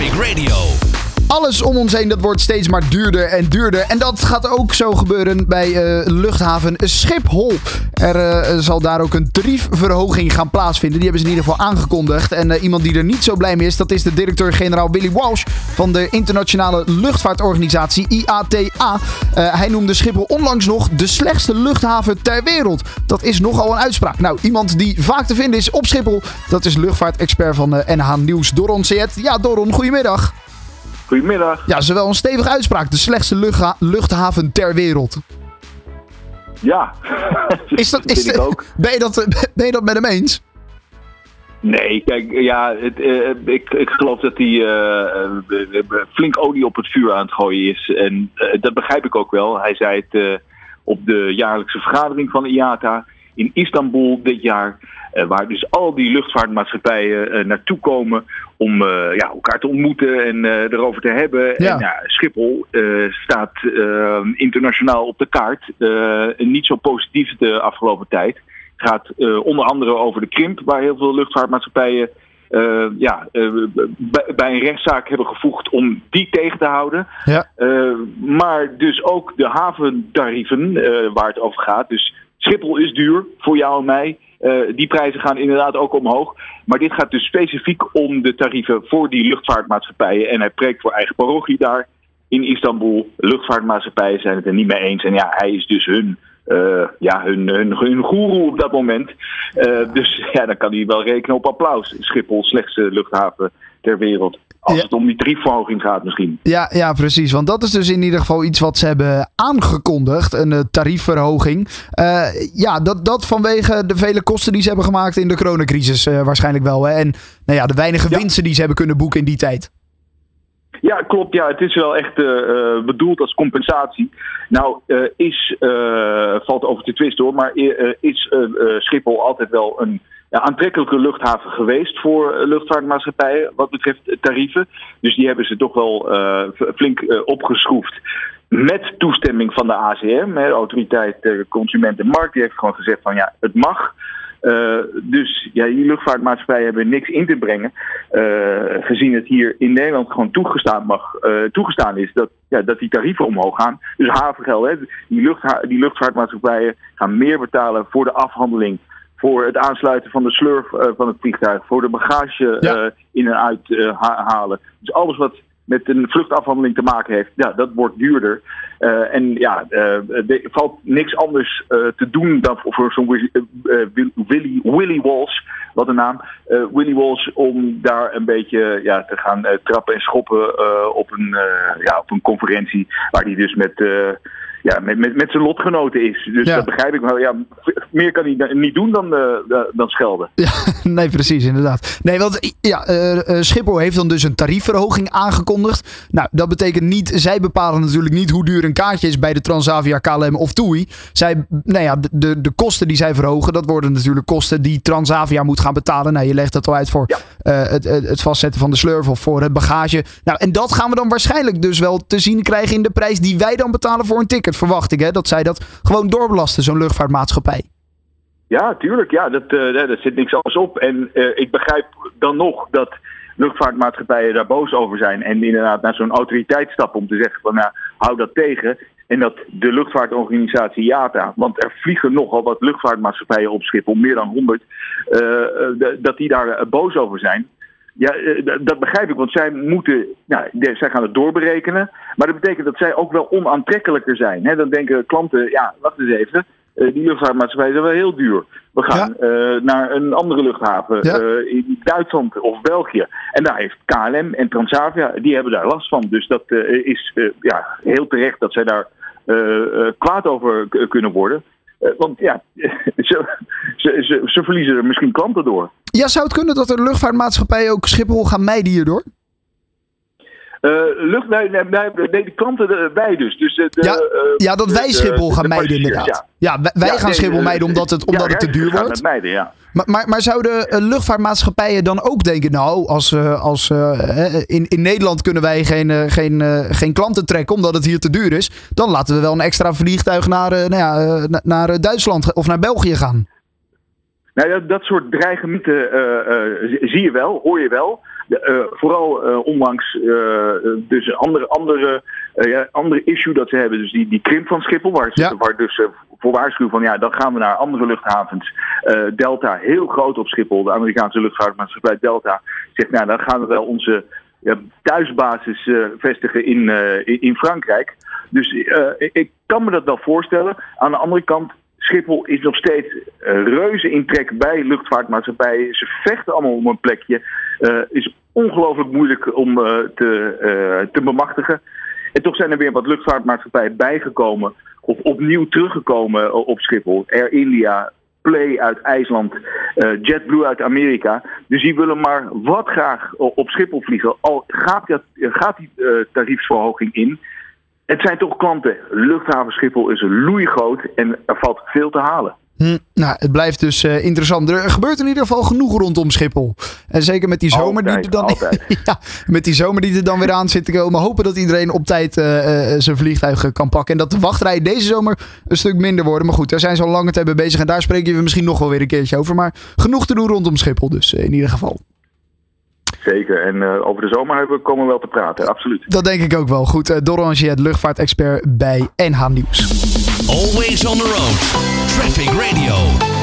Traffic Radio. Alles om ons heen dat wordt steeds maar duurder en duurder. En dat gaat ook zo gebeuren bij eh, luchthaven Schiphol. Er eh, zal daar ook een tariefverhoging gaan plaatsvinden. Die hebben ze in ieder geval aangekondigd. En eh, iemand die er niet zo blij mee is, dat is de directeur-generaal Willy Walsh van de internationale luchtvaartorganisatie IATA. hij noemde Schiphol onlangs nog de slechtste luchthaven ter wereld. Dat is nogal een uitspraak. Nou, iemand die vaak te vinden is op Schiphol, dat is luchtvaartexpert van NH Nieuws, Doron Seet. Ja, Doron, goedemiddag. Goedemiddag. Ja, ze wel een stevige uitspraak. De slechtste luchtha luchthaven ter wereld. Ja, is dat, is, ik ook. Ben je, dat, ben je dat met hem eens? Nee, kijk, ja, het, uh, ik, ik geloof dat hij uh, flink olie op het vuur aan het gooien is. En uh, dat begrijp ik ook wel. Hij zei het op de jaarlijkse vergadering van IATA in Istanbul dit jaar. Uh, waar dus al die luchtvaartmaatschappijen uh, naartoe komen om uh, ja, elkaar te ontmoeten en erover te hebben. Ja. En ja, Schiphol staat internationaal op de kaart. niet zo positief de afgelopen tijd. Het gaat onder andere over de krimp, waar heel veel luchtvaartmaatschappijen uh, ja, uh, bij een rechtszaak hebben gevoegd om die tegen te houden. Ja. Uh, maar dus ook de haventarieven waar het over gaat. Dus Schiphol is duur voor jou en mij. die prijzen gaan inderdaad ook omhoog. Maar dit gaat dus specifiek om de tarieven voor die luchtvaartmaatschappijen. En hij preekt voor eigen parochie daar in Istanbul. Luchtvaartmaatschappijen zijn het er niet mee eens. En ja, hij is dus hun uh, ja, hun, hun, hun goeroe op dat moment. Uh, dus ja, dan kan hij wel rekenen op applaus. Schiphol, slechtste luchthaven ter wereld. Als Ja. het om die tariefverhoging gaat misschien. Ja, ja, precies. Want dat is dus in ieder geval iets wat ze hebben aangekondigd. Een eh, tariefverhoging. Eh, ja, dat, dat vanwege de vele kosten die ze hebben gemaakt in de coronacrisis eh, waarschijnlijk wel. Hè? En nou ja, de weinige Ja. winsten die ze hebben kunnen boeken in die tijd. Ja, klopt. Ja, het is wel echt uh, uh, bedoeld als compensatie. Nou, uh, is, valt over te twisten hoor, maar is Schiphol altijd wel een ja, aantrekkelijke luchthaven geweest voor luchtvaartmaatschappijen wat betreft tarieven. Dus die hebben ze toch wel flink opgeschroefd. Met toestemming van de ACM, de Autoriteit Consument en Markt, die heeft gewoon gezegd van ja, het mag. Dus ja, die luchtvaartmaatschappijen hebben niks in te brengen. Gezien het hier in Nederland gewoon toegestaan, mag, toegestaan is dat, ja, dat die tarieven omhoog gaan. Dus havengeld, hè, die, die luchtvaartmaatschappijen gaan meer betalen voor de afhandeling. Voor het aansluiten van de slurf van het vliegtuig. Voor de bagage Ja. in en uit halen. Dus alles wat met een vluchtafhandeling te maken heeft, ja, dat wordt duurder. En ja, er valt niks anders te doen dan voor, zo'n Willy, Willy Walsh, wat een naam, Willy Walsh, om daar een beetje ja, te gaan trappen en schoppen op, een, ja, op een conferentie waar hij dus met ja, met, met, met zijn lotgenoten is. Dus Ja. dat begrijp ik wel. Ja, meer kan hij niet doen dan, uh, dan schelden. Ja, nee, precies, inderdaad. Nee, want ja, uh, uh, Schiphol heeft dan dus een tariefverhoging aangekondigd. Nou, dat betekent niet, zij bepalen natuurlijk niet hoe duur een kaartje is bij de Transavia, KLM of TUI. Zij, nou ja, de, de kosten die zij verhogen, dat worden natuurlijk kosten die Transavia moet gaan betalen. Nou, je legt dat al uit voor Ja. het, het vastzetten van de slurf of voor het bagage. Nou, en dat gaan we dan waarschijnlijk dus wel te zien krijgen in de prijs die wij dan betalen voor een ticket, verwacht ik. Hè? Dat zij dat gewoon doorbelasten, zo'n luchtvaartmaatschappij. Ja, tuurlijk. Ja, dat, uh, daar zit niks anders op. En uh, ik begrijp dan nog dat luchtvaartmaatschappijen daar boos over zijn. En inderdaad naar zo'n autoriteit stappen om te zeggen van nou, hou dat tegen. En dat de luchtvaartorganisatie IATA, want er vliegen nogal wat luchtvaartmaatschappijen op Schiphol, meer dan 100, uh, dat die daar boos over zijn. Ja, dat begrijp ik, want zij moeten, nou, zij gaan het doorberekenen. Maar dat betekent dat zij ook wel onaantrekkelijker zijn. He, dan denken klanten, ja, wacht eens even, uh, die luchtvaartmaatschappijen zijn wel heel duur. We gaan ja. uh, naar een andere luchthaven Ja. uh, in Duitsland of België. En daar heeft KLM en Transavia, die hebben daar last van. Dus dat is ja, heel terecht dat zij daar kwaad over kunnen worden. want ja, ze, ze, ze, ze verliezen er misschien klanten door. Ja, zou het kunnen dat de luchtvaartmaatschappijen ook Schiphol gaan mijden hierdoor? Uh, lucht, nee, nee, nee, nee, de klanten erbij dus. dus de, ja, uh, ja, dat wij Schiphol de, gaan de mijden inderdaad. Ja, ja wij, wij ja, gaan nee, Schiphol mijden omdat het, omdat ja, het te duur wordt. het mijden, ja. Maar, maar, maar zouden uh, luchtvaartmaatschappijen dan ook denken... nou, als, uh, als, in, in Nederland kunnen wij geen, geen, geen klanten trekken omdat het hier te duur is... dan laten we wel een extra vliegtuig naar, nou ja, naar Duitsland of naar België gaan. Nou, dat, dat soort dreigementen zie je wel, hoor je wel... vooral onlangs dus een andere, andere, ja, andere issue dat ze hebben. Dus die, die krimp van Schiphol, waar, ze, waar dus voor waarschuwen van ja, dan gaan we naar andere luchthavens. Delta, heel groot op Schiphol. De Amerikaanse luchtvaartmaatschappij Delta zegt nou, dan gaan we wel onze ja, thuisbasis uh, vestigen in, uh, in Frankrijk. Dus uh, ik kan me dat wel voorstellen. Aan de andere kant, Schiphol is nog steeds reuze in trek bij luchtvaartmaatschappijen. Ze vechten allemaal om een plekje. is ongelooflijk moeilijk om te, te bemachtigen. En toch zijn er weer wat luchtvaartmaatschappijen bijgekomen. Of opnieuw teruggekomen op Schiphol. Air India, Play uit IJsland, uh, JetBlue uit Amerika. Dus die willen maar wat graag op Schiphol vliegen. Al gaat, gaat die uh, tariefsverhoging in. Het zijn toch klanten. Luchthaven Schiphol is loeigroot en er valt veel te halen. Hm, nou, het blijft dus uh, interessant. Er gebeurt in ieder geval genoeg rondom Schiphol. En zeker met die zomer altijd, die er dan. ja, met die zomer die er dan weer aan zit te komen. Hopen dat iedereen op tijd uh, uh, zijn vliegtuig kan pakken. En dat de wachtrijen deze zomer een stuk minder worden. Maar goed, daar zijn ze al lange tijd mee bezig. En daar spreken we misschien nog wel weer een keertje over. Maar genoeg te doen rondom Schiphol, dus in ieder geval. Zeker. En uh, over de zomer hebben we komen wel te praten, absoluut. Dat denk ik ook wel. Goed, uh, Doran het luchtvaartexpert bij NH Nieuws. Always on the road. Traffic Radio.